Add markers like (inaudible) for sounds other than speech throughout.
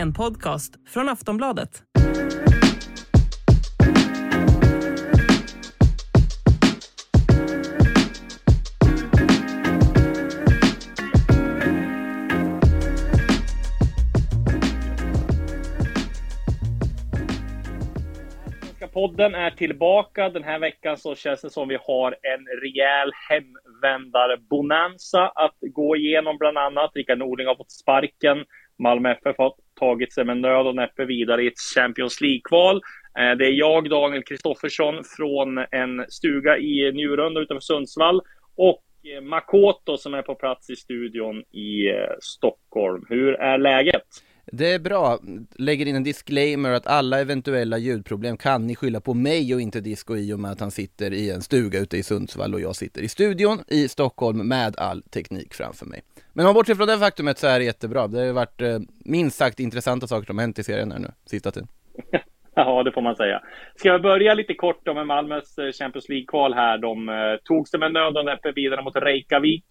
En podcast från Aftonbladet. Svenska podden är tillbaka. Den här veckan så känns det som vi har en rejäl hemvändare-bonanza att gå igenom bland annat. Rickard Norling har fått sparken. Malmö FF har tagit sig med nöd och näppe vidare i ett Champions League-kval. Eh, det är jag, Daniel Kristoffersson, från en stuga i Njurunda utanför Sundsvall och eh, Makoto som är på plats i studion i eh, Stockholm. Hur är läget? Det är bra. Lägger in en disclaimer att alla eventuella ljudproblem kan ni skylla på mig och inte Disco i och med att han sitter i en stuga ute i Sundsvall och jag sitter i studion i Stockholm med all teknik framför mig. Men om man bortser från det faktumet så är det jättebra. Det har varit eh, minst sagt intressanta saker som hänt i serien här nu, sista tiden. (laughs) Ja, det får man säga. Ska vi börja lite kort då med Malmös eh, Champions League-kval här. De eh, tog sig med nöd och näppe vidare mot Reykjavik.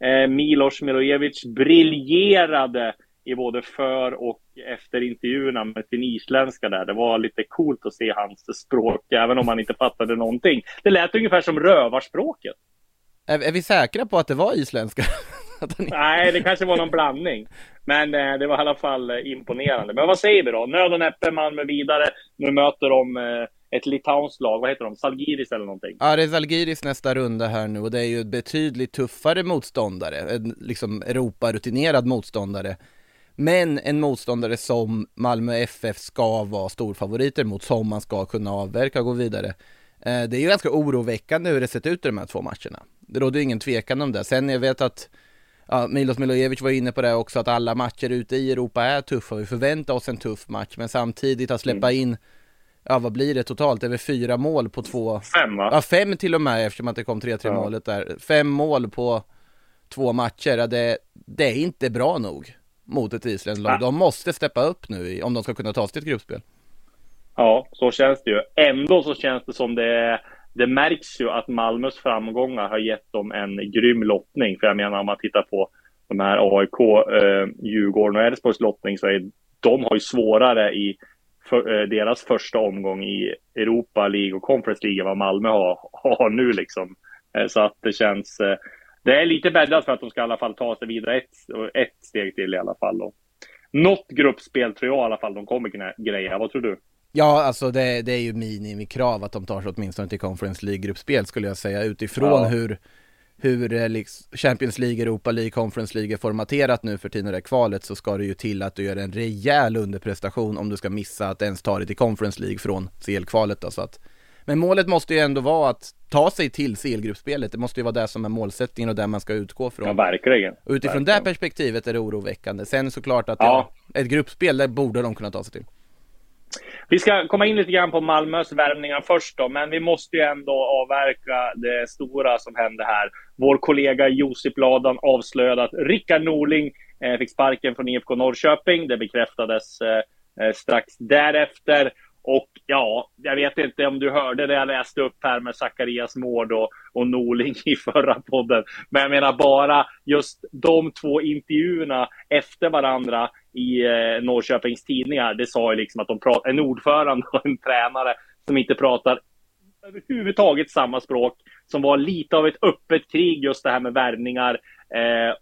Eh, Milos Milojevic briljerade i både för och efter intervjuerna med sin isländska där. Det var lite coolt att se hans språk, även om man inte fattade någonting. Det lät ungefär som rövarspråket. Är, är vi säkra på att det var isländska? (laughs) Han- Nej, det kanske var någon blandning. Men eh, det var i alla fall eh, imponerande. Men vad säger vi då? Nöd och näppe, Malmö vidare. Nu möter de eh, ett litauiskt lag. Vad heter de? Salgiris eller någonting? Ja, det är Zalgiris nästa runda här nu och det är ju ett betydligt tuffare motståndare, en liksom Europa-rutinerad motståndare. Men en motståndare som Malmö FF ska vara storfavoriter mot, som man ska kunna avverka och gå vidare. Eh, Det är ju ganska oroväckande hur det sett ut i de här två matcherna. Det råder ju ingen tvekan om det. Sen jag vet att ja, Milos Milojevic var inne på det också, att alla matcher ute i Europa är tuffa. Vi förväntar oss en tuff match, men samtidigt att släppa in, ja vad blir det totalt? Väl fyra mål på två, Fem, va? Ja, fem till och med eftersom att det kom 3-3 Ja. målet där. Fem mål på två matcher, ja, det, det är inte bra nog mot ett isländskt lag. Nej. De måste steppa upp nu om de ska kunna ta sig till ett gruppspel. Ja, så känns det ju. Ändå så känns det som det det märks ju att Malmös framgångar har gett dem en grym lottning. För jag menar om man tittar på de här AIK, eh, Djurgården och Elfsborgs lottning så är de har ju svårare i för, eh, deras första omgång i Europa League och Conference League än vad Malmö har, har nu liksom. Eh, så att det känns, eh, det är lite bäddat för att de ska i alla fall ta sig vidare ett, ett steg till i alla fall. Och något gruppspel tror jag i alla fall de kommer kunna greja. Vad tror du? Ja, alltså det, det är ju minimikrav att de tar sig åtminstone till Conference League-gruppspel skulle jag säga utifrån Ja. hur, hur eh, liksom Champions League, Europa League, Conference League är formaterat nu för tiden i det kvalet så ska det ju till att du gör en rejäl underprestation om du ska missa att ens ta dig till Conference League från CL-kvalet då, så att men målet måste ju ändå vara att ta sig till CL-gruppspelet. Det måste ju vara det som är målsättningen och där man ska utgå från. Ja, verkligen. Och utifrån verkligen. det perspektivet är det oroväckande. Sen såklart att Ja. ja. ett gruppspel, det borde de kunna ta sig till. Vi ska komma in lite grann på Malmös värvningar först då, men vi måste ju ändå avverka det stora som hände här. Vår kollega Josip Ladan avslöjade att Rickard Norling eh, fick sparken från IFK Norrköping. Det bekräftades eh, eh, strax därefter. Och ja, jag vet inte om du hörde det jag läste upp här med Zacharias Mård och, och Norling i förra podden. Men jag menar bara just de två intervjuerna efter varandra i eh, Norrköpings tidningar. Det sa ju liksom att de pratar, en ordförande och en tränare som inte pratar överhuvudtaget samma språk. Som var lite av ett öppet krig just det här med värvningar. Eh,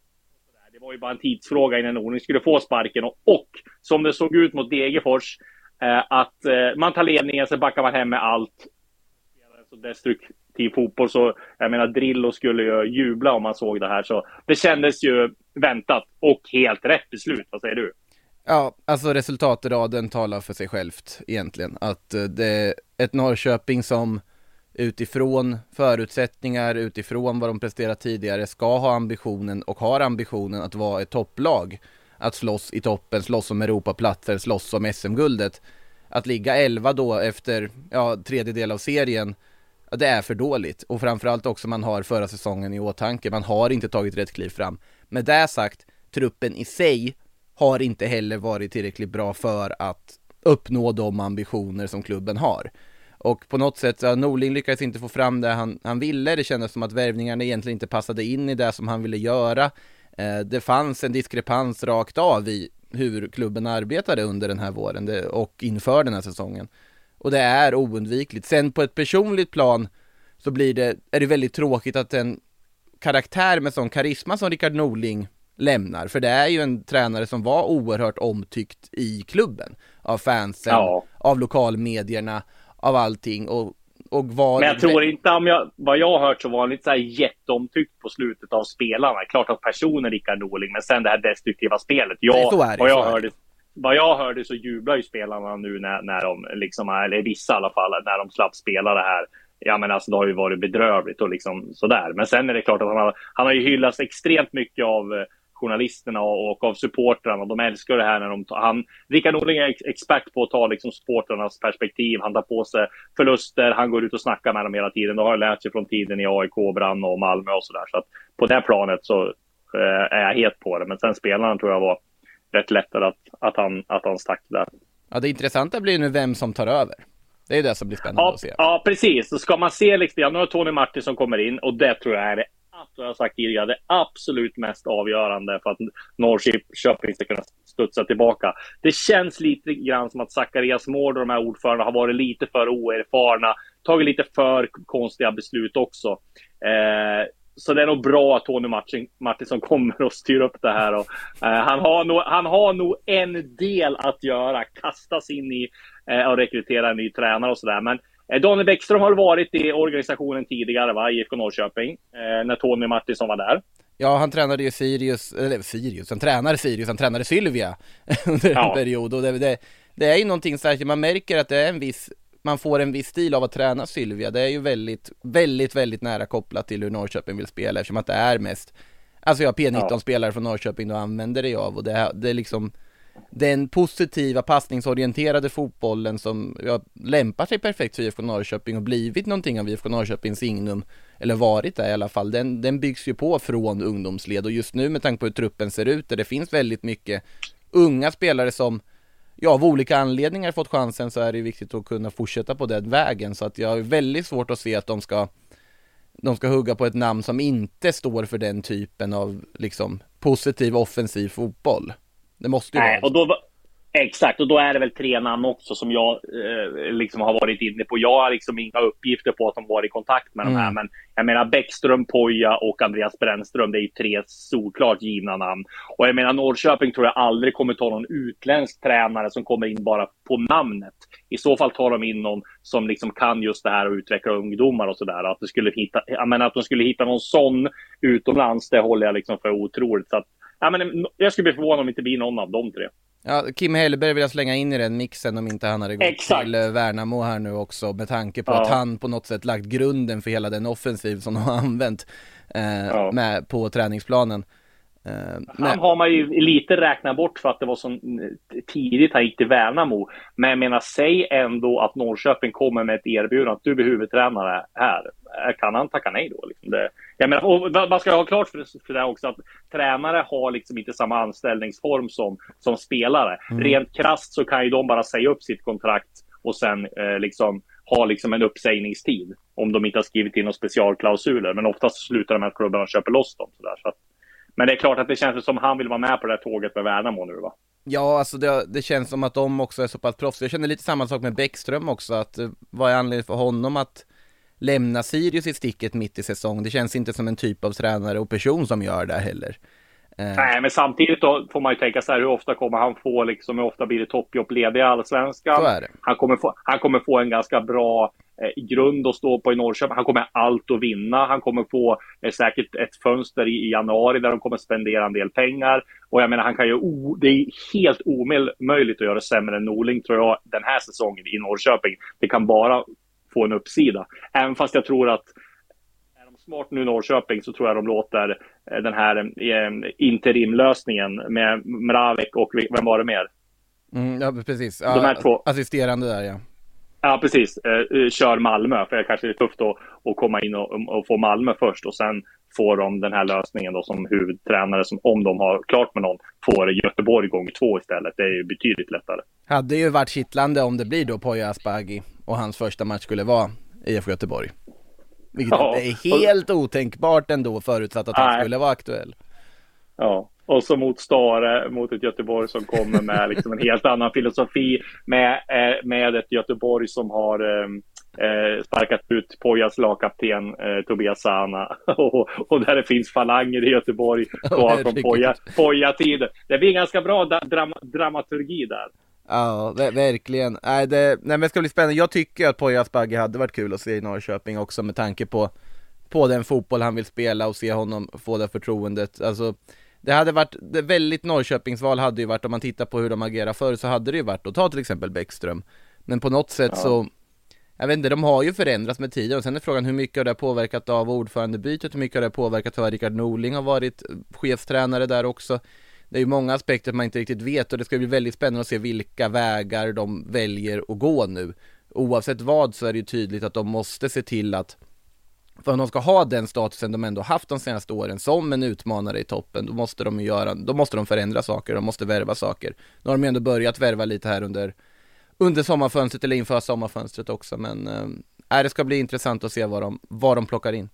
det var ju bara en tidsfråga innan Norling skulle få sparken. Och, och som det såg ut mot Degerfors, Eh, att eh, man tar ledningen, så backar man hem med allt. Så destruktiv fotboll, så jag menar Drillo skulle ju jubla om man såg det här. Så det kändes ju väntat och helt rätt beslut. Vad säger du? Ja, alltså resultatraden talar för sig självt egentligen. Att eh, det är ett Norrköping som utifrån förutsättningar, utifrån vad de presterat tidigare, ska ha ambitionen och har ambitionen att vara ett topplag. Att slåss i toppen, slåss om Europaplatser, slåss om SM-guldet. Att ligga 11 då efter, ja, tredjedel av serien, det är för dåligt. Och framförallt också man har förra säsongen i åtanke, man har inte tagit rätt kliv fram. Med det sagt, truppen i sig har inte heller varit tillräckligt bra för att uppnå de ambitioner som klubben har. Och på något sätt, ja, Norling lyckades inte få fram det han, han ville. Det kändes som att värvningarna egentligen inte passade in i det som han ville göra. Eh, det fanns en diskrepans rakt av i hur klubben arbetade under den här våren och inför den här säsongen. Och det är oundvikligt. Sen på ett personligt plan så blir det, är det väldigt tråkigt att en karaktär med sån karisma som Rickard Norling lämnar. För det är ju en tränare som var oerhört omtyckt i klubben. Av fansen, ja. av lokalmedierna, av allting och, och var... Men jag tror inte, om jag, vad jag har hört så var han inte så här jätteomtyckt på slutet av spelarna. Klart att personen Rickard Norling, men sen det här destruktiva spelet. Jag, Nej, så är det, vad, jag hörde, vad jag hörde så jublar ju spelarna nu när, när de, liksom, eller vissa i alla fall, när de slapp spela det här ja men alltså det har ju varit bedrövligt och liksom sådär. Men sen är det klart att han har, han har ju hyllats extremt mycket av eh, journalisterna och av supportrarna. De älskar det här när de tar, han, Rickard Norling är expert på att ta liksom supportrarnas perspektiv. Han tar på sig förluster, han går ut och snackar med dem hela tiden. Det har jag lärt sig från tiden i AIK, Brann och Malmö och sådär. Så att på det planet så eh, är jag het på det. Men sen spelarna tror jag var rätt lättare att, att, han, att han stack där. Ja, det intressanta blir nu vem som tar över. Det är det som blir spännande ja, att se. Ja, precis. Så ska man se liksom, ja, nu har Tony Martin som kommer in och det tror jag är det som jag har sagt tidigare, det absolut mest avgörande för att Norrköping ska kunna studsa tillbaka. Det känns lite grann som att Zacharias Mård och de här ordförandena har varit lite för oerfarna, tagit lite för konstiga beslut också. Eh, så det är nog bra att Tony Martin, Martinsson kommer och styr upp det här. Och, eh, han, har nog, han har nog en del att göra, kastas in i eh, och rekrytera en ny tränare och sådär. Men Eh, Daniel Bäckström har varit i organisationen tidigare, va? IFK Norrköping, eh, när Tony Martinsson var där. Ja, han tränade ju Sirius, eller Sirius, han tränade Sirius, han tränade Sylvia (laughs) under ja. en period och det, det, det är ju någonting särskilt, man märker att det är en viss man får en viss stil av att träna Sylvia. Det är ju väldigt, väldigt, väldigt nära kopplat till hur Norrköping vill spela eftersom att det är mest Alltså jag P19-spelare ja. från Norrköping då använder det av och det, det är liksom den positiva passningsorienterade fotbollen som ja, lämpar sig perfekt för IFK Norrköping och blivit någonting av IFK Norrköpings signum, eller varit det i alla fall, den, den byggs ju på från ungdomsled och just nu med tanke på hur truppen ser ut, där det finns väldigt mycket unga spelare som ja, av olika anledningar fått chansen så är det viktigt att kunna fortsätta på den vägen så att jag har väldigt svårt att se att de ska de ska hugga på ett namn som inte står för den typen av liksom positiv offensiv fotboll. Det måste ju Nej, vara. Och då, exakt, och då är det väl tre namn också som jag eh, liksom har varit inne på. Jag har liksom inga uppgifter på att de var i kontakt med mm. de här, mm. men jag menar Bäckström, Poja och Andreas Brännström, det är ju tre solklart givna namn. Och jag menar Norrköping tror jag aldrig kommer ta någon utländsk tränare som kommer in bara på namnet. I så fall tar de in någon som liksom kan just det här och utveckla ungdomar och sådär. Att, att de skulle hitta någon sån utomlands, det håller jag liksom för otroligt. Så att, ja, men jag skulle bli förvånad om det inte blir någon av de tre. Ja, Kim Hellberg vill jag slänga in i den mixen om inte han hade gått Exakt. till eh, Värnamo här nu också med tanke på ja. att han på något sätt lagt grunden för hela den offensiv som de har använt eh, ja. med, på träningsplanen. Uh, han har man ju lite räknat bort för att det var så tidigt han gick till Värnamo. Men jag menar, säg ändå att Norrköping kommer med ett erbjudande att du blir huvudtränare här. Kan han tacka nej då? Liksom det, jag menar, och man ska ha klart för, för det också att tränare har liksom inte samma anställningsform som, som spelare. Mm. Rent krast så kan ju de bara säga upp sitt kontrakt och sen eh, liksom ha liksom en uppsägningstid om de inte har skrivit in några specialklausuler. Men oftast slutar de att klubbarna köper loss dem. Så där, så att, men det är klart att det känns som han vill vara med på det här tåget med Värnamo nu va? Ja, alltså det, det känns som att de också är så pass proffs. Jag känner lite samma sak med Bäckström också, att eh, vad är anledningen för honom att lämna Sirius i sticket mitt i säsong? Det känns inte som en typ av tränare och person som gör det heller. Eh. Nej, men samtidigt får man ju tänka så här, hur ofta kommer han få liksom, hur ofta blir det toppjobb lediga i Allsvenskan? Han kommer få, han kommer få en ganska bra eh, grund att stå på i Norrköping. Han kommer allt att vinna. Han kommer få eh, säkert ett fönster i, i, januari där de kommer spendera en del pengar. Och jag menar, han kan ju, o, det är helt omöjligt att göra sämre än Norling tror jag den här säsongen i Norrköping. Det kan bara få en uppsida. Även fast jag tror att smart nu Norrköping så tror jag de låter eh, den här eh, interimlösningen med Mravek och vem var det mer? Mm, ja, precis. De här ja, två. Assisterande där ja. Ja, precis. Eh, kör Malmö, för det kanske är tufft att, att komma in och, och, få Malmö först och sen får de den här lösningen då som huvudtränare, som om de har klart med någon, får Göteborg gånger två istället. Det är ju betydligt lättare. Hade ju varit kittlande om det blir då Poya Asbaghi och hans första match skulle vara IFK Göteborg. Vilket Ja, är helt otänkbart ändå förutsatt att han skulle vara aktuell. Ja, och så mot Stare, mot ett Göteborg som kommer med liksom en helt annan filosofi med, eh, med ett Göteborg som har eh, eh, sparkat ut Pojas lagkapten eh, Tobias Sana (laughs) och, och där det finns falanger i Göteborg (laughs) kvar från herregud. Poja, Poja-tiden. Det blir en ganska bra da, dram, dramaturgi där. Ja, ver- verkligen. Nej, det, nej men det ska bli spännande. Jag tycker att Poya Asbaghi hade varit kul att se i Norrköping också med tanke på, på den fotboll han vill spela och se honom få det förtroendet. Alltså, det hade varit, det väldigt Norrköpingsval hade ju varit, om man tittar på hur de agerar förr, så hade det ju varit att ta till exempel Bäckström. Men på något sätt så, jag vet inte, de har ju förändrats med tiden och sen är frågan hur mycket har det påverkat av ordförandebytet, hur mycket har det påverkat av att Rickard Norling har varit chefstränare där också. Det är ju många aspekter man inte riktigt vet och det ska bli väldigt spännande att se vilka vägar de väljer att gå nu. Oavsett vad så är det ju tydligt att de måste se till att för att de ska ha den statusen de ändå haft de senaste åren som en utmanare i toppen, då måste de göra, då måste de förändra saker, de måste värva saker. Nu har de ju ändå börjat värva lite här under, under sommarfönstret eller inför sommarfönstret också, men äh, det ska bli intressant att se vad de, vad de plockar in.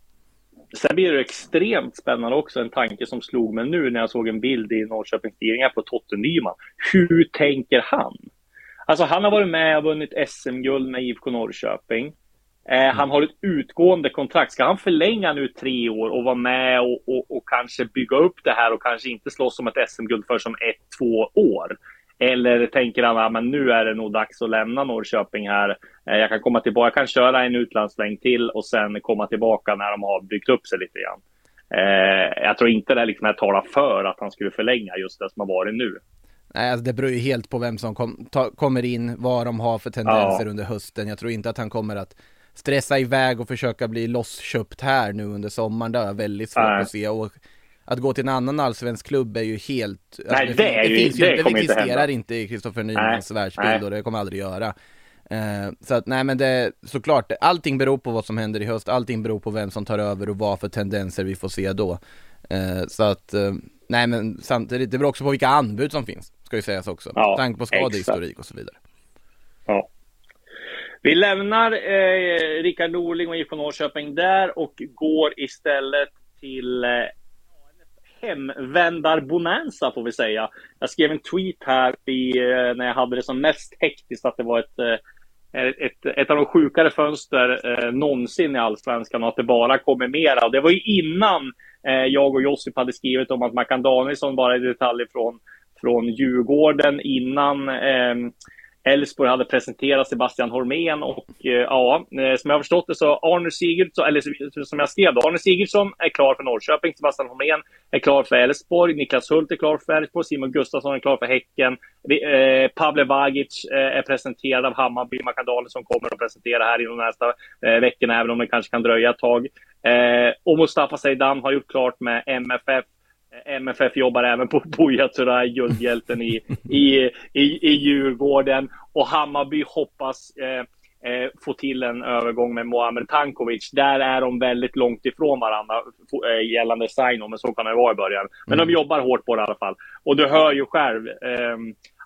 Sen blir det extremt spännande också, en tanke som slog mig nu när jag såg en bild i Norrköpings Tidningar på Totte Nyman. Hur tänker han? Alltså han har varit med och vunnit SM-guld med IFK Norrköping. Eh, Han har ett utgående kontrakt. Ska han förlänga nu tre år och vara med och, och, och kanske bygga upp det här och kanske inte slåss om ett SM-guld för som ett, två år? Eller tänker han att men nu är det nog dags att lämna Norrköping här. Eh, Jag kan komma tillbaka, jag kan köra en utlandslängd till och sen komma tillbaka när de har byggt upp sig lite grann. Eh, jag tror inte det liksom här talar för att han skulle förlänga just det som har varit nu. Nej, alltså det beror ju helt på vem som kom, ta, kommer in, vad de har för tendenser Ja. under hösten. Jag tror inte att han kommer att stressa iväg och försöka bli lossköpt här nu under sommaren. Det har jag väldigt svårt Nej. att se. Och att gå till en annan allsvensk klubb är ju helt... alltså Nej, det är ju- det det kommer inte existerar hända. inte i Kristoffer Nymans världsbild och det kommer aldrig göra. Eh, så att nej men det, såklart, allting beror på vad som händer i höst, allting beror på vem som tar över och vad för tendenser vi får se då. Eh, så att, eh, nej men samtidigt, det beror också på vilka anbud som finns, ska ju sägas också. Ja, tanke på skadehistorik och så vidare. Ja. Vi lämnar eh, Rickard Norling och IFK Norrköping där och går istället till hemvändarbonanza får vi säga. Jag skrev en tweet här i, eh, när jag hade det som mest hektiskt att det var eh, ett, ett, ett av de sjukare fönster eh, någonsin i Allsvenskan och att det bara kommer mera. Det var ju innan eh, jag och Josip hade skrivit om att Mackan Danielsson bara i detalj från, från Djurgården innan eh, Elfsborg hade presenterat Sebastian Hormén och eh, ja, eh, som jag har förstått det så Arne Sigurdsson, eller som- jag skrev då, Arne Sigurdsson är klar för Norrköping, Sebastian Hormén är klar för Elfsborg, Niklas Hult är klar för Elfsborg, Simon Gustafsson är klar för Häcken, eh, Pavle Vagic eh, är presenterad av Hammarby, Makadalen som kommer att presentera här inom de nästa eh, veckorna, även om det kanske kan dröja ett tag. Eh, och Mustafa Zeidan har gjort klart med MFF MFF jobbar även på Buya Turay, guldhjälten i, i, i, i Djurgården. Och Hammarby hoppas eh, eh, få till en övergång med Muamer Tankovic. Där är de väldigt långt ifrån varandra eh, gällande sign men så kan det vara i början. Men de jobbar hårt på det i alla fall. Och du hör ju själv, eh,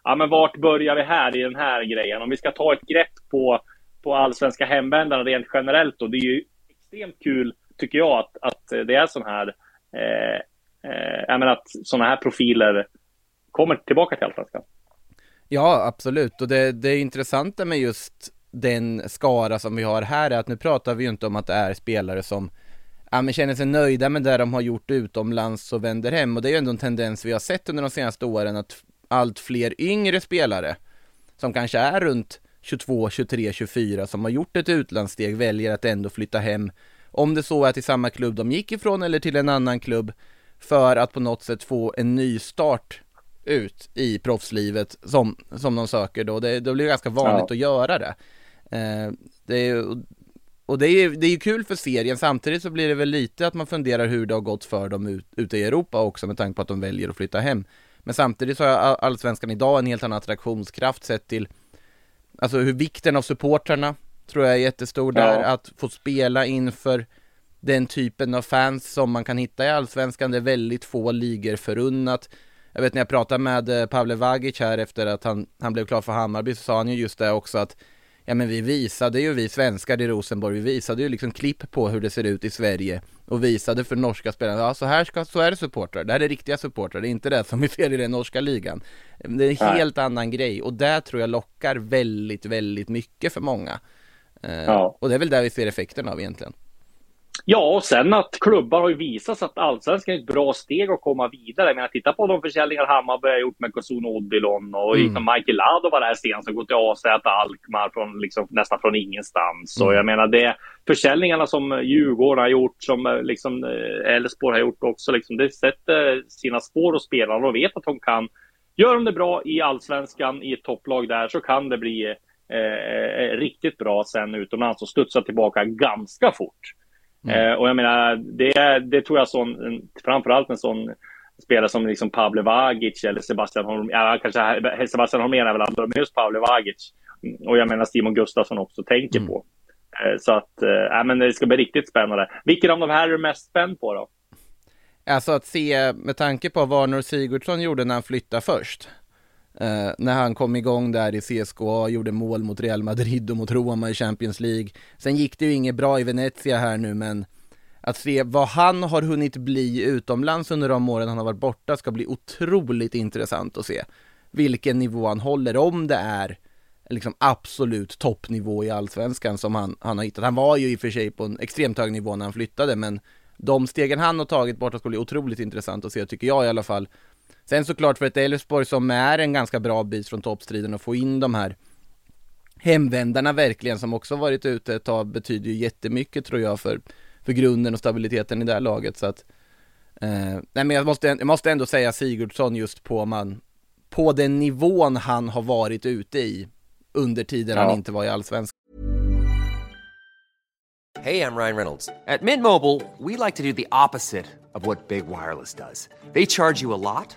ja men vart börjar vi här i den här grejen? Om vi ska ta ett grepp på, på allsvenska hemvändarna rent generellt då. Det är ju extremt kul, tycker jag, att, att det är sån här eh, eh, jag menar att sådana här profiler kommer tillbaka till Allsvenskan. Ja, absolut. Och det, det intressanta med just den skara som vi har här är att nu pratar vi ju inte om att det är spelare som ja, men känner sig nöjda med det de har gjort utomlands och vänder hem. Och det är ju ändå en tendens vi har sett under de senaste åren att allt fler yngre spelare som kanske är runt 22, 23, 24 som har gjort ett utlandssteg väljer att ändå flytta hem. Om det så är till samma klubb de gick ifrån eller till en annan klubb för att på något sätt få en ny start ut i proffslivet som, som de söker då. Det, det blir ganska vanligt Ja. att göra det. Eh, det är, och det är det är kul för serien, samtidigt så blir det väl lite att man funderar hur det har gått för dem ut, ute i Europa också med tanke på att de väljer att flytta hem. Men samtidigt så har allsvenskan idag en helt annan attraktionskraft sett till Alltså hur vikten av supportrarna tror jag är jättestor ja. där, att få spela inför den typen av fans som man kan hitta i allsvenskan, det är väldigt få ligor förunnat. Jag vet när jag pratade med eh, Pavle Vagic här efter att han, han blev klar för Hammarby så sa han ju just det också att ja men vi visade ju, vi svenskar i Rosenborg, vi visade ju liksom klipp på hur det ser ut i Sverige och visade för norska spelare, ja så här ska, så är det supportrar, det här är riktiga supportrar, det är inte det som vi ser i den norska ligan. Det är en helt annan grej och det tror jag lockar väldigt, väldigt mycket för många. Eh, ja. Och det är väl där vi ser effekten av egentligen. Ja, och sen att klubbar har ju visat att allsvenskan är ett bra steg att komma vidare. Jag menar, titta på de försäljningar Hammarby har gjort med Kosun Odilon och mm. liksom Michael Lado var där sen som gått till AZ Alkmaar från, liksom, nästan från ingenstans. Mm. Och jag menar, det försäljningarna som Djurgården har gjort, som eh, liksom eh, Elfsborg har gjort också, liksom, det sätter sina spår hos spelarna och vet att de kan. Gör de det bra i allsvenskan, i ett topplag där, så kan det bli eh, riktigt bra sen utomlands och studsa tillbaka ganska fort. Mm. Eh, och jag menar, det, det tror jag sån, framförallt en sån spelare som liksom Pavle Vagic eller Sebastian Holm, ja, kanske Sebastian Holmén är väl andra, men just Pavle Vagic. Och jag menar Simon Gustafsson också tänker mm. på. Eh, så att, äh, men det ska bli riktigt spännande. Vilken av de här är du mest spänd på då? Alltså att se, med tanke på vad Arnor Sigurdsson gjorde när han flyttade först, Uh, när han kom igång där i CSKA, gjorde mål mot Real Madrid och mot Roma i Champions League. Sen gick det ju inget bra i Venezia här nu, men att se vad han har hunnit bli utomlands under de åren han har varit borta ska bli otroligt intressant att se. Vilken nivå han håller, om det är liksom absolut toppnivå i allsvenskan som han, han har hittat. Han var ju i och för sig på en extremt hög nivå när han flyttade, men de stegen han har tagit borta ska bli otroligt intressant att se, tycker jag i alla fall. Sen såklart för ett Elfsborg som är en ganska bra bit från toppstriden och få in de här hemvändarna verkligen som också varit ute ett tag betyder ju jättemycket tror jag för, för grunden och stabiliteten i det här laget så att eh, Nej men jag måste, jag måste ändå säga Sigurdsson just på man På den nivån han har varit ute i under tiden ja. han inte var i Allsvenskan Hej, jag Ryan Reynolds. At Mint Mobile, we like to do the opposite of what Big Wireless does. They charge you a lot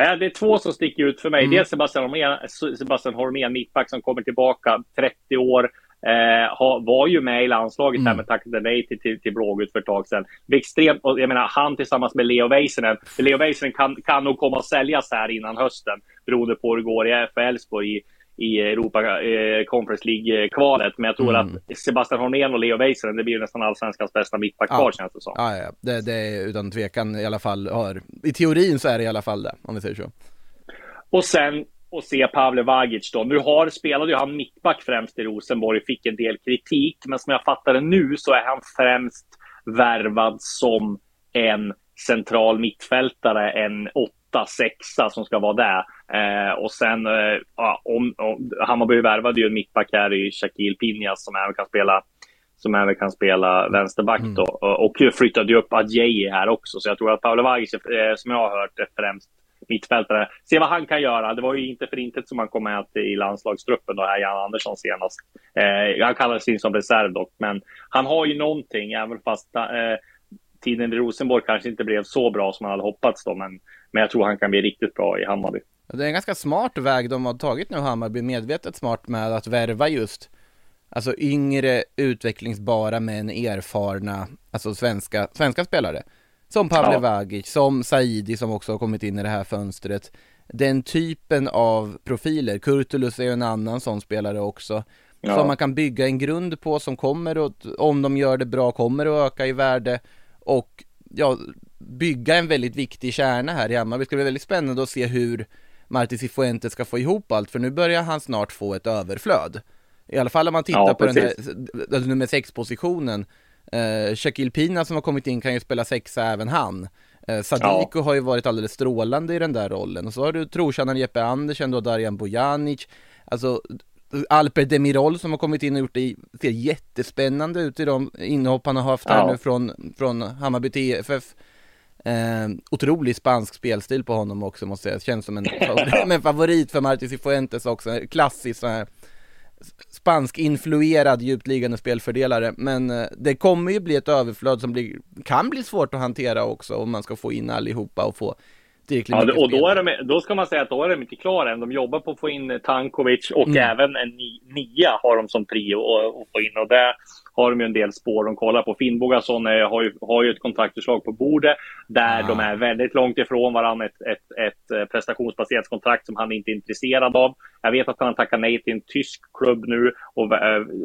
Ja, det är två som sticker ut för mig. Mm. Dels Sebastian Holmén, Sebastian Holmén, mittback som kommer tillbaka, 30 år. Eh, ha, var ju med i landslaget mm. här med tackade nej till, till, till Blågult för ett tag sedan. Extremt, och jag menar, han tillsammans med Leo Väisänen. Leo Väisänen kan, kan nog komma att säljas här innan hösten beroende på hur det går för Elfsborg i, i Europa eh, Conference League-kvalet. Men jag tror mm. att Sebastian Hornén och Leo Väisänen, det blir nästan allsvenskans bästa mittback kvar känns det som. Ja, ja. Det, det är utan tvekan i alla fall, hör. i teorin så är det i alla fall det, om vi säger så. Och sen och se Pavle Vagic då. Nu har, spelade ju han mittback främst i Rosenborg, fick en del kritik, men som jag fattar det nu så är han främst värvad som en central mittfältare, en åtta, sexa som ska vara där. Eh, och sen, eh, ja, om, om, Hammarby värvade ju en mittback här i Shakil Pinjas som även kan spela som även kan spela vänsterback mm. då. Och flyttade ju upp Adjei här också. Så jag tror att Paolo Vagic, eh, som jag har hört, är främst mittfältare. Se vad han kan göra. Det var ju inte för intet som han kom med i landslagstruppen då, här, Jan Andersson senast. Eh, han kallades in som reserv dock, men han har ju någonting, även fast eh, tiden i Rosenborg kanske inte blev så bra som man hade hoppats då, men, men jag tror han kan bli riktigt bra i Hammarby. Det är en ganska smart väg de har tagit nu Hammarby, medvetet smart med att värva just Alltså yngre, utvecklingsbara men erfarna, alltså svenska, svenska spelare. Som Pavle ja. Vagic, som Saidi som också har kommit in i det här fönstret. Den typen av profiler, Kurtulus är ju en annan sån spelare också. Ja. Som man kan bygga en grund på som kommer att, om de gör det bra, kommer att öka i värde. Och ja, bygga en väldigt viktig kärna här i Hammarby. Det ska bli väldigt spännande att se hur Marti Cifuentes ska få ihop allt, för nu börjar han snart få ett överflöd. I alla fall om man tittar ja, på den här nummer sex positionen Eh, Shakil Pina som har kommit in kan ju spela sexa även han. Eh, Sadiko ja. har ju varit alldeles strålande i den där rollen. Och så har du trotjänaren Jeppe Andersen, då Darjan Bojanic. Alltså Alper Demirol som har kommit in och gjort det ser jättespännande ut i de inhopp han har haft här nu från, från Hammarby TFF. Eh, otrolig spansk spelstil på honom också måste jag säga, känns som en favorit, (laughs) en favorit för Martin Cifuentes också, klassisk sån här spansk influerad djupt liggande spelfördelare, men eh, det kommer ju bli ett överflöd som blir, kan bli svårt att hantera också om man ska få in allihopa och få tillräckligt ja, och då, är de, då ska man säga att då är de inte klara än. De jobbar på att få in Tankovic och mm. även en nia har de som prio att få in. Och det har de ju en del spår de kollar på. Finnbogason har ju, har ju ett kontraktförslag på bordet där ah. de är väldigt långt ifrån varandra. Ett, ett, ett eh, prestationsbaserat kontrakt som han inte är intresserad av. Jag vet att han tackar nej till en tysk klubb nu och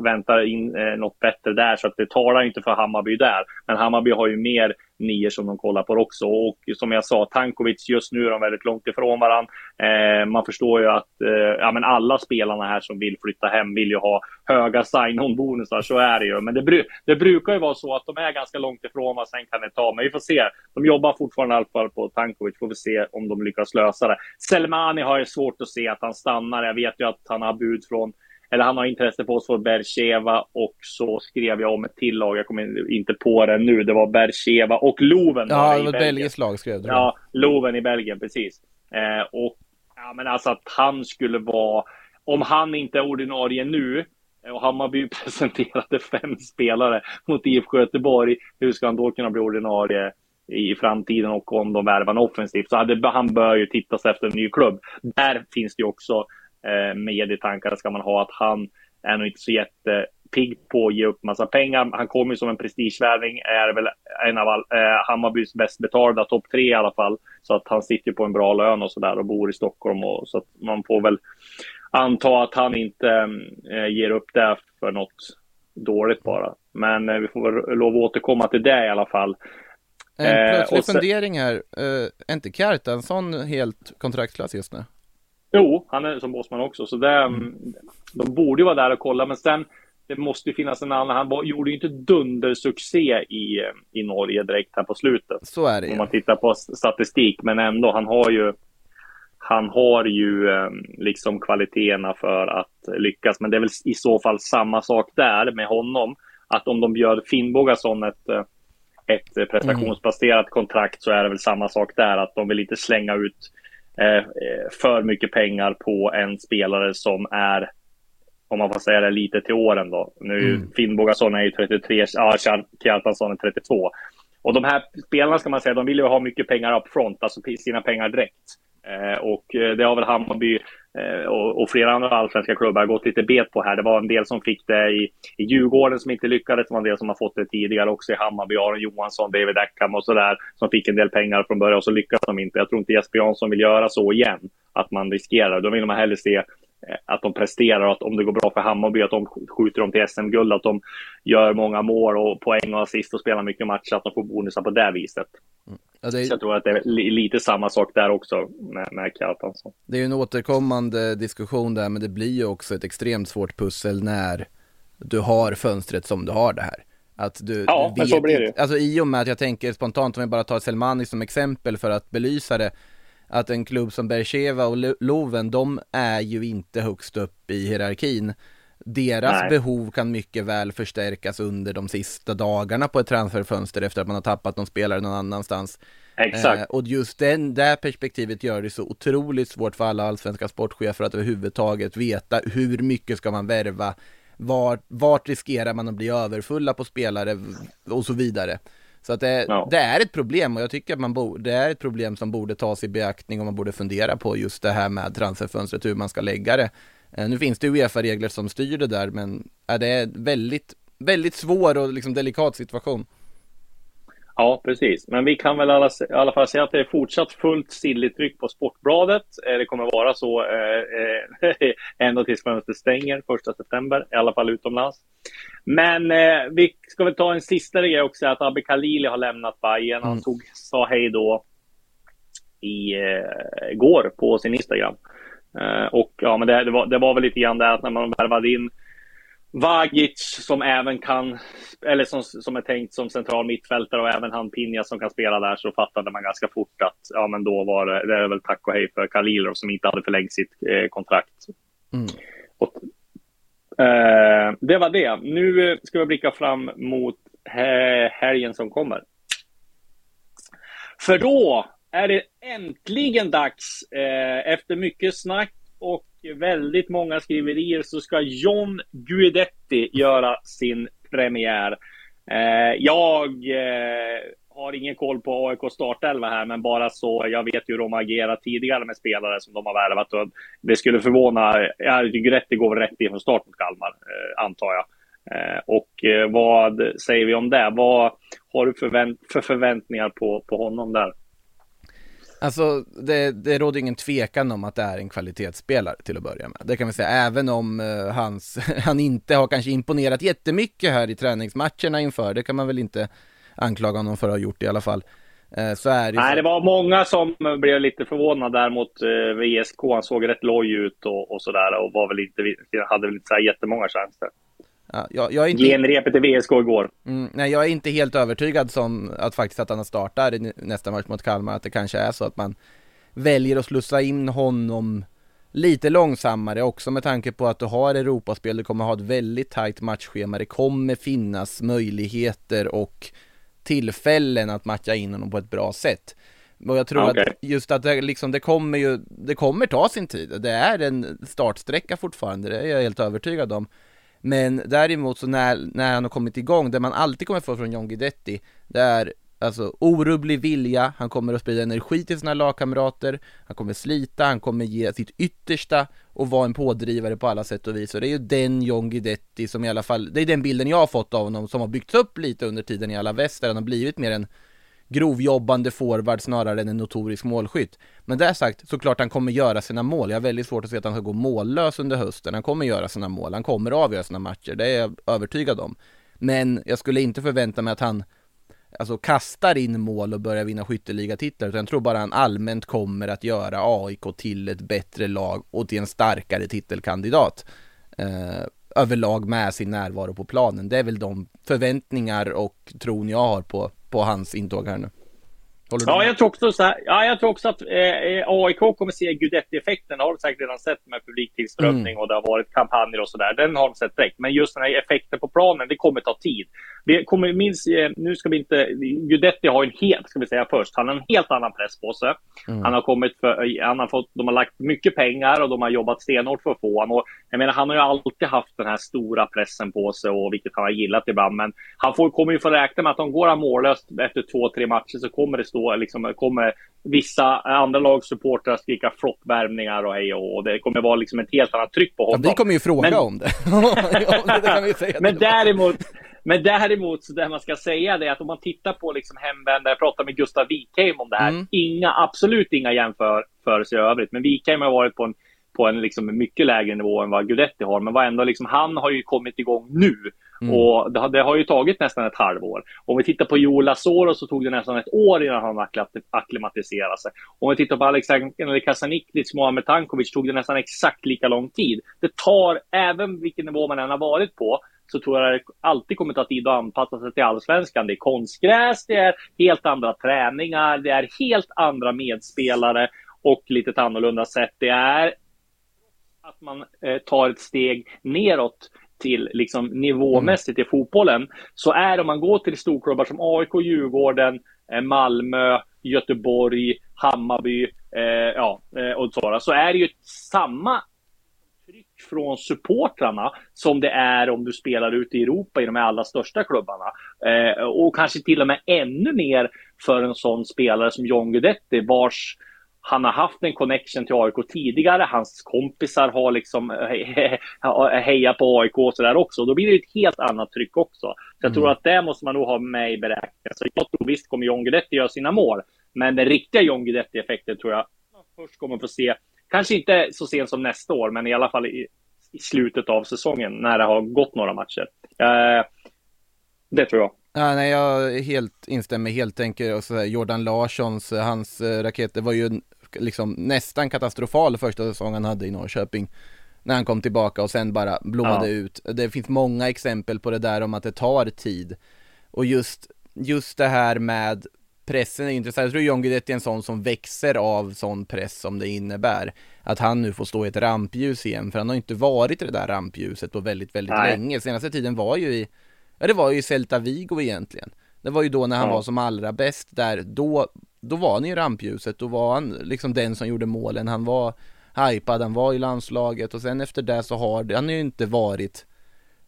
väntar in eh, något bättre där, så att det talar inte för Hammarby där. Men Hammarby har ju mer nior som de kollar på också. Och som jag sa, Tankovic just nu är de väldigt långt ifrån varandra. Eh, man förstår ju att eh, ja, men alla spelarna här som vill flytta hem vill ju ha höga sign-on-bonusar, så är det ju. Men det, bru det, brukar ju vara så att de är ganska långt ifrån vad sen kan det ta. Men vi får se. De jobbar fortfarande i alla fall på Tankovic, får vi se om de lyckas lösa det. Selmani har ju svårt att se att han stannar. Jag vet ju att han har bud från eller han har intresse på för Bercheva och så skrev jag om ett till lag. Jag kommer inte på det nu. Det var Bercheva och Loven. Ja, det var belgiskt lag skrev du. Ja, Loven i Belgien, precis. Eh, och ja, men alltså att han skulle vara, om han inte är ordinarie nu, och Hammarby (laughs) presenterade fem spelare mot IFK Göteborg, hur ska han då kunna bli ordinarie i framtiden och om de värvar offensivt? Så hade, han bör ju tittas efter en ny klubb. Där finns det ju också eh, med i tankarna ska man ha att han är nog inte så jättepigg på att ge upp massa pengar. Han kommer ju som en prestigevärvning, är väl en av all, eh, Hammarbys bäst betalda, topp tre i alla fall. Så att han sitter på en bra lön och sådär och bor i Stockholm. Och, så att man får väl anta att han inte eh, ger upp det för något dåligt bara. Men eh, vi får lov att återkomma till det i alla fall. En eh, plötslig sen... fundering här, eh, är inte Kjartansson helt kontraktlös just nu? Jo, han är som bossman också, så det, mm. de borde ju vara där och kolla, men sen det måste ju finnas en annan. Han var, gjorde ju inte dundersuccé i, i Norge direkt här på slutet. Så är det Om man tittar på statistik, men ändå, han har ju han har ju ehm, liksom kvaliteterna för att lyckas, men det är väl i så fall samma sak där med honom. Att om de bjöd Finnbogason ett, eh, ett prestationsbaserat kontrakt så är det väl samma sak där, att de vill inte slänga ut Eh, för mycket pengar på en spelare som är, om man får säga det, lite till åren då. Nu mm. Finnbogason är ju 33, ja, Kjartansson är 32. Och de här spelarna ska man säga, de vill ju ha mycket pengar up front, alltså sina pengar direkt. Eh, och eh, det har väl Hammarby eh, och, flera andra allsvenska klubbar gått lite bet på här. Det var en del som fick det i, i Djurgården som inte lyckades. Det var en del som har fått det tidigare också i Hammarby. Aron Johansson, David Ackham och sådär som fick en del pengar från början och så lyckades de inte. Jag tror inte Jesper Jansson vill göra så igen, att man riskerar. Då vill man hellre se att de presterar och att om det går bra för Hammarby, att de skjuter dem till SM-guld, att de gör många mål och poäng och assist och spelar mycket matcher, att de får bonusar på det viset. Mm. Ja, är... Så jag tror att det är lite samma sak där också med, med Kjartansson. Det är ju en återkommande diskussion där, men det blir ju också ett extremt svårt pussel när du har fönstret som du har det här. Att du, ja, du vet, men så blir det Alltså i och med att jag tänker spontant, om vi bara tar Selmani som exempel för att belysa det, att en klubb som Bercheva och Loven, de är ju inte högst upp i hierarkin. Deras Nej. behov kan mycket väl förstärkas under de sista dagarna på ett transferfönster efter att man har tappat någon spelare någon annanstans. Exakt. Eh, och just den, det perspektivet gör det så otroligt svårt för alla allsvenska sportchefer att överhuvudtaget veta hur mycket ska man värva, vart, vart riskerar man att bli överfulla på spelare och så vidare. Så att det, ja. det, är ett problem och jag tycker att man borde, det är ett problem som borde tas i beaktning och man borde fundera på just det här med transferfönstret, hur man ska lägga det. Eh, nu finns det Uefa-regler som styr det där, men är det är väldigt, väldigt svår och liksom delikat situation. Ja, precis. Men vi kan väl alla, i alla fall säga att det är fortsatt fullt silletryck på Sportbladet. Eh, det kommer vara så eh, eh (laughs) ända tills fönstret stänger första september, i alla fall utomlands. Men eh, vi ska väl ta en sista grej också, att Abbe Khalili har lämnat Bayern. Han mm. tog, sa hej då i eh, går på sin Instagram. Eh, och ja, men det, det, var, det var väl lite grann det att när man värvade in Vagic som även kan, eller som, som är tänkt som central mittfältare och även han Pinja som kan spela där så fattade man ganska fort att ja men då var det, det är väl tack och hej för Kalilov som inte hade förlängt sitt eh, kontrakt. Mm. Och, eh, det var det. Nu ska vi blicka fram mot helgen som kommer. För då är det äntligen dags eh, efter mycket snack och väldigt många skriverier så ska John Guidetti göra sin premiär. Eh, jag eh, har ingen koll på AIK startelva här, men bara så. Jag vet ju hur de agerat tidigare med spelare som de har värvat och det skulle förvåna. Ja, Guidetti går rätt in från start mot Kalmar, eh, antar jag. Eh, och eh, vad säger vi om det? Vad har du förvänt för förväntningar på, på honom där? Alltså det, det råder ingen tvekan om att det är en kvalitetsspelare till att börja med. Det kan vi säga, även om uh, hans, (laughs) han inte har kanske imponerat jättemycket här i träningsmatcherna inför, det kan man väl inte anklaga honom för att ha gjort i alla fall. Uh, så är det Nej, så. det var många som blev lite förvånade där mot uh, VSK. Han såg rätt loj ut och, och sådär och var väl inte, hade väl inte så här jättemånga chanser. Ja, jag, jag är inte... Genrepet i VSK igår. Mm, nej, jag är inte helt övertygad som att faktiskt att han startar nästa match mot Kalmar, att det kanske är så att man väljer att slussa in honom lite långsammare också med tanke på att du har Europaspel, du kommer ha ett väldigt tajt matchschema, det kommer finnas möjligheter och tillfällen att matcha in honom på ett bra sätt. Och jag tror okay. att just att det, liksom, det kommer ju, det kommer ta sin tid. Det är en startsträcka fortfarande, det är jag helt övertygad om. Men däremot så när, när han har kommit igång, det man alltid kommer få från John Guidetti, det är alltså orubblig vilja, han kommer att sprida energi till sina lagkamrater, han kommer slita, han kommer ge sitt yttersta och vara en pådrivare på alla sätt och vis. Och det är ju den John Guidetti som i alla fall, det är den bilden jag har fått av honom som har byggts upp lite under tiden i alla väst, där han har blivit mer en grovjobbande forward snarare än en notorisk målskytt. Men det sagt, såklart han kommer göra sina mål. Jag har väldigt svårt att se att han ska gå mållös under hösten. Han kommer göra sina mål, han kommer avgöra sina matcher, det är jag övertygad om. Men jag skulle inte förvänta mig att han alltså kastar in mål och börjar vinna skytteligatitlar, utan jag tror bara han allmänt kommer att göra AIK till ett bättre lag och till en starkare titelkandidat. Eh, överlag med sin närvaro på planen. Det är väl de förväntningar och tron jag har på på hans intåg här nu. Ja, jag tror också så här, ja, jag tror också att eh, AIK kommer se Gudetti-effekten. Det har du säkert redan sett med publiktillströmning mm. och det har varit kampanjer och sådär. Den har de sett direkt. Men just den här effekten på planen, det kommer ta tid. Vi kommer minst, eh, nu ska vi inte, Gudetti har en helt, ska vi säga först, han har en helt annan press på sig. Mm. Han har kommit för, han har fått, de har lagt mycket pengar och de har jobbat stenhårt för att få honom. jag menar, han har ju alltid haft den här stora pressen på sig och vilket han har gillat ibland. Men han får, kommer ju få räkna med att om går han mållöst efter två, tre matcher så kommer det stå, liksom, kommer vissa andra lags supportrar skrika floppvärvningar och hej och, och det kommer vara liksom ett helt annat tryck på honom. Ja, vi kommer ju fråga men, om det. (laughs) det men däremot, men däremot, så det man ska säga det är att om man tittar på liksom hemvändare, jag pratade med Gustav Wikheim om det här, mm. inga, absolut inga jämförelser i övrigt, men Wikheim har varit på en, på en liksom mycket lägre nivå än vad Gudetti har, men vad ändå liksom, han har ju kommit igång nu. Mm. Och det, det, har ju tagit nästan ett halvår. Om vi tittar på Joel Asoro så tog det nästan ett år innan han acklimatiserade sig. Om vi tittar på Alexander Kasaniklic, Mohamed Tankovic tog det nästan exakt lika lång tid. Det tar, även vilken nivå man än har varit på, så tror jag det alltid kommer ta tid att anpassa sig till allsvenskan. Det är konstgräs, det är helt andra träningar, det är helt andra medspelare och lite annorlunda sätt. Det är att man eh, tar ett steg neråt till liksom nivåmässigt i fotbollen så är om man går till storklubbar som AIK, Djurgården, eh, Malmö, Göteborg, Hammarby eh, ja, eh, och så, så är det ju samma tryck från supportrarna som det är om du spelar ute i Europa i de allra största klubbarna. Eh, och kanske till och med ännu mer för en sån spelare som John Guidetti vars han har haft en connection till AIK tidigare. Hans kompisar har liksom hejat på AIK och sådär också. Då blir det ett helt annat tryck också. Så jag mm. tror att det måste man nog ha med i beräkningen. Så jag tror visst kommer John Guidetti göra sina mål. Men den riktiga John Guidetti-effekten tror jag först kommer få se Kanske inte så sent som nästa år, men i alla fall i, i slutet av säsongen när det har gått några matcher. Eh, det tror jag. Ja, nej, jag helt instämmer helt enkelt. Och så här, Jordan Larssons, eh, hans eh, raketer var ju liksom nästan katastrofal första säsongen han hade i Norrköping. när han kom tillbaka och sen bara blommade Ja. ut. Det finns många exempel på det där om att det tar tid. Och just, just det här med pressen är intressant. Jag tror John Guidetti är en sån som växer av sån press som det innebär. Att han nu får stå i ett rampljus igen, för han har inte varit i det där rampljuset på väldigt, väldigt Nej. länge. Senaste tiden var ju i, ja det var ju Celta Vigo egentligen. Det var ju då när han Ja. var som allra bäst där, då, då var han i rampljuset, då var han liksom den som gjorde målen. Han var hypad, han var i landslaget och sen efter det så har han ju inte varit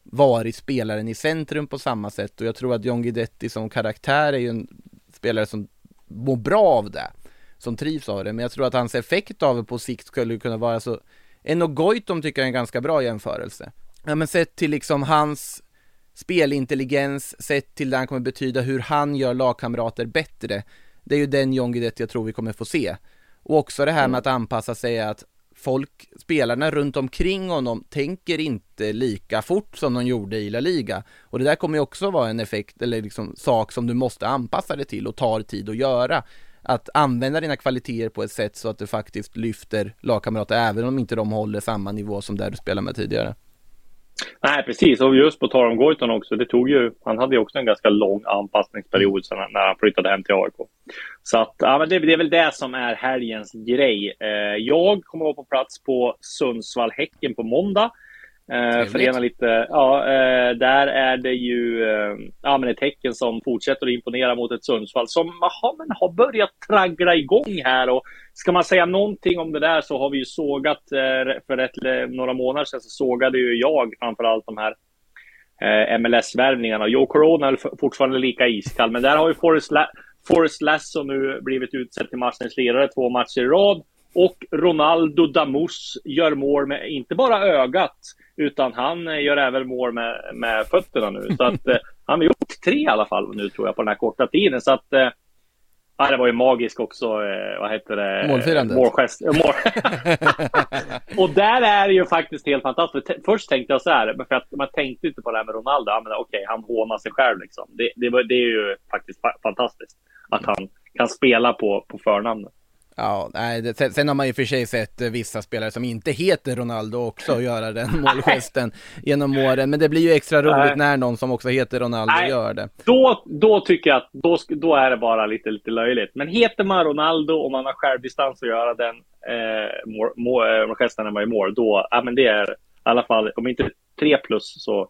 varit spelaren i centrum på samma sätt och jag tror att John Guidetti som karaktär är ju en spelare som mår bra av det, som trivs av det, men jag tror att hans effekt av det på sikt skulle kunna vara så Eno Goitom tycker jag är en ganska bra jämförelse. Ja men sett till liksom hans spelintelligens, sett till det han kommer betyda hur han gör lagkamrater bättre. Det är ju den John Guidetti jag tror vi kommer få se. Och också det här med att anpassa sig att folk, spelarna runt omkring honom tänker inte lika fort som de gjorde i La Liga. Och det där kommer ju också vara en effekt, eller liksom sak som du måste anpassa dig till och tar tid att göra. Att använda dina kvaliteter på ett sätt så att du faktiskt lyfter lagkamrater även om inte de håller samma nivå som där du spelade med tidigare. Nej, precis. Och just på tal om Goitom också. Det tog ju, han hade ju också en ganska lång anpassningsperiod sedan när han flyttade hem till AIK. Så att, ja, men det, det är väl det som är helgens grej. Eh, jag kommer vara på plats på Sundsvall-Häcken på måndag. Eh, förena lite, ja, eh, där är det ju eh, ja, men ett Häcken som fortsätter att imponera mot ett Sundsvall som aha, men har börjat traggla igång här. Och ska man säga någonting om det där så har vi ju sågat, eh, för ett, eh, några månader sedan så sågade ju jag framförallt de här eh, MLS-värvningarna. Joe Corona är fortfarande lika iskall, men där har ju Forrest, La- Forrest Lasso nu blivit utsedd till matchens lirare två matcher i rad. Och Ronaldo Damus gör mål med inte bara ögat, utan han gör även mål med, med fötterna nu. Så att eh, (laughs) han har gjort tre i alla fall nu tror jag på den här korta tiden. Så att eh, Ja, det var ju magiskt också. Eh, vad heter det? Målfirandet. Målgest. Mål. (laughs) och där är det ju faktiskt helt fantastiskt. T- Först tänkte jag så här, för att man tänkte inte på det här med Ronaldo. Ja, men okej, han hånar sig själv liksom. Det, det, det är ju faktiskt fa- fantastiskt att han kan spela på, på förnamnet. Ja, nej, sen, sen har man ju för sig sett eh, vissa spelare som inte heter Ronaldo också göra den (laughs) målgesten genom åren, men det blir ju extra roligt Nej. när någon som också heter Ronaldo Nej. gör det. Då, då tycker jag att då, då är det bara lite, lite löjligt. Men heter man Ronaldo och man har självdistans att göra den eh, mål, eh, gesten när man är i mål, då, ja men det är i alla fall, om inte tre plus så,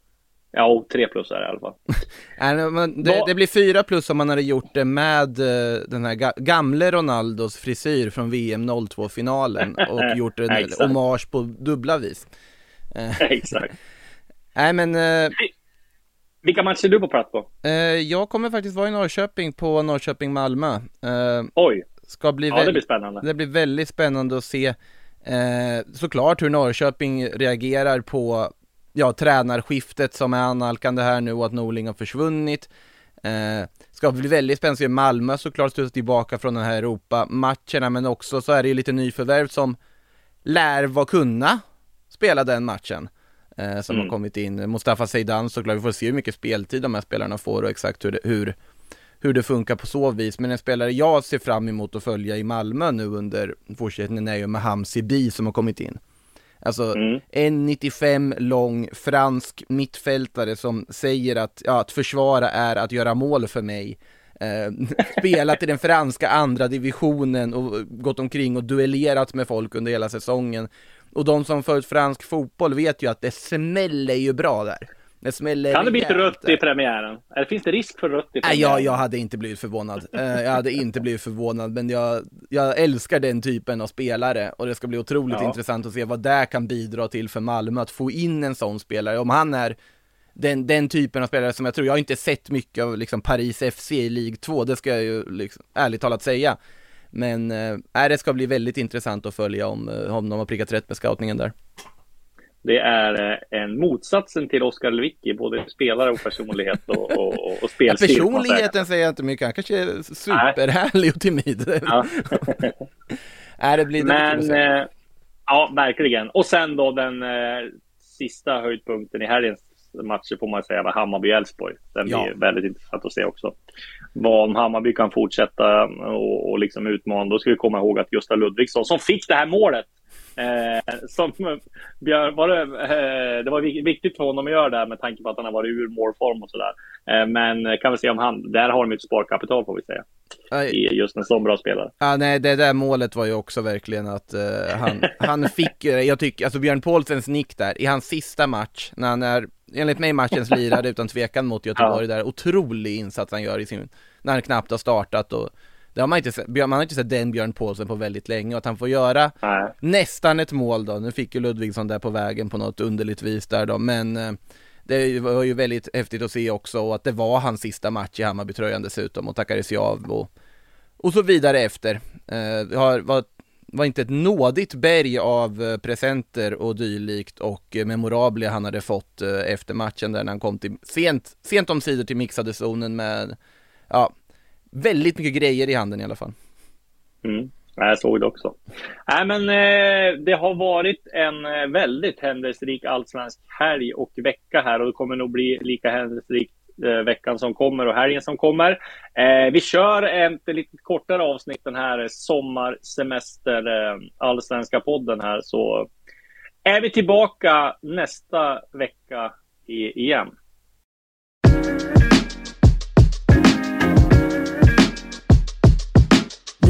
ja och tre plus är det i alla fall. (laughs) Nej, men det, det blir fyra plus om man hade gjort det med eh, den här ga, gamle Ronaldos frisyr från VM 02-finalen (laughs) och gjort en hommage på dubbla vis. (laughs) Exakt. Nej men eh, Vilka matcher är du på plats på? eh, jag kommer faktiskt vara i Norrköping på Norrköping-Malmö. Eh, Oj, ska bli ja det blir spännande. Det blir väldigt spännande att se eh, såklart hur Norrköping reagerar på ja, tränarskiftet som är annalkande här nu och att Norling har försvunnit. Eh, ska bli väldigt spännande att se Malmö såklart studsa tillbaka från den här Europa-matcherna men också så är det ju lite nyförvärv som lär vara kunna spela den matchen. Eh, som Mm. har kommit in. Mustafa Zeidan såklart, vi får se hur mycket speltid de här spelarna får och exakt hur det, hur, hur det funkar på så vis. Men en spelare jag ser fram emot att följa i Malmö nu under fortsättningen är ju Maham Sibi som har kommit in. Alltså Mm. en 95 lång fransk mittfältare som säger att, ja, att försvara är att göra mål för mig. Eh, (laughs) spelat i den franska andra divisionen och gått omkring och duellerat med folk under hela säsongen. Och de som följt fransk fotboll vet ju att det smäller ju bra där. Det smäller Kan det bli rött i premiären? Eller finns det risk för rött i Nej, premiären? jag, jag hade inte blivit förvånad. Eh, jag hade inte blivit förvånad, men jag, jag älskar den typen av spelare och det ska bli otroligt Ja. intressant att se vad det kan bidra till för Malmö, att få in en sån spelare. Om han är den, den typen av spelare som jag tror, jag har inte sett mycket av liksom Paris FC i League 2, det ska jag ju liksom, ärligt talat säga. Men nej, det ska bli väldigt intressant att följa om, eh, om de har prickat rätt med scoutningen där. Det är eh, en motsatsen till Oskar Lewicki, både spelare och personlighet och, och, och, Ja, spelstil. säga. personligheten säger jag inte mycket, han kanske är superhärlig och timid. Ja. (laughs) Nej, det blir Men eh, ja, verkligen. Och sen då den eh, sista höjdpunkten i helgens matcher får man säga var Hammarby-Elfsborg. Den Ja. blir väldigt intressant att se också. Vad om Hammarby kan fortsätta och, och liksom utmana. Då ska vi komma ihåg att Gustav Ludvigsson som fick det här målet Eh, som Björn, var det, eh, det var viktigt för honom att göra det med tanke på att han har varit ur målform och sådär. Eh, men kan vi se om han, där har de ett sparkapital får vi säga. I just en sån bra spelare. Ja, nej, det där målet var ju också verkligen att uh, han, (laughs) han fick, jag tycker, alltså Björn Paulsens nick där, i hans sista match, när han är, enligt mig matchens lirare utan tvekan mot (laughs) Göteborg ja. där, otrolig insats han gör i sin, när han knappt har startat och det har man inte sett, man har inte sett den Björn Paulsen på väldigt länge och att han får göra Nej. nästan ett mål då. Nu fick ju Ludvigsson där på vägen på något underligt vis där då, men eh, det var ju väldigt häftigt att se också och att det var hans sista match i Hammarbytröjan dessutom och tackades ju av och, och så vidare efter. Eh, det har, var, var inte ett nådigt berg av eh, presenter och dylikt och memorablia han hade fått efter matchen där när han kom till sent, sent om sidor till mixade zonen med ja, väldigt mycket grejer i handen i alla fall. Mm. Jag såg det också. Nej, men eh, det har varit en eh, väldigt händelserik allsvensk helg och vecka här och det kommer nog bli lika händelserikt eh, veckan som kommer och helgen som kommer. Eh, vi kör ett lite kortare avsnitt den här sommarsemester eh, allsvenska podden här så är vi tillbaka nästa vecka i, igen.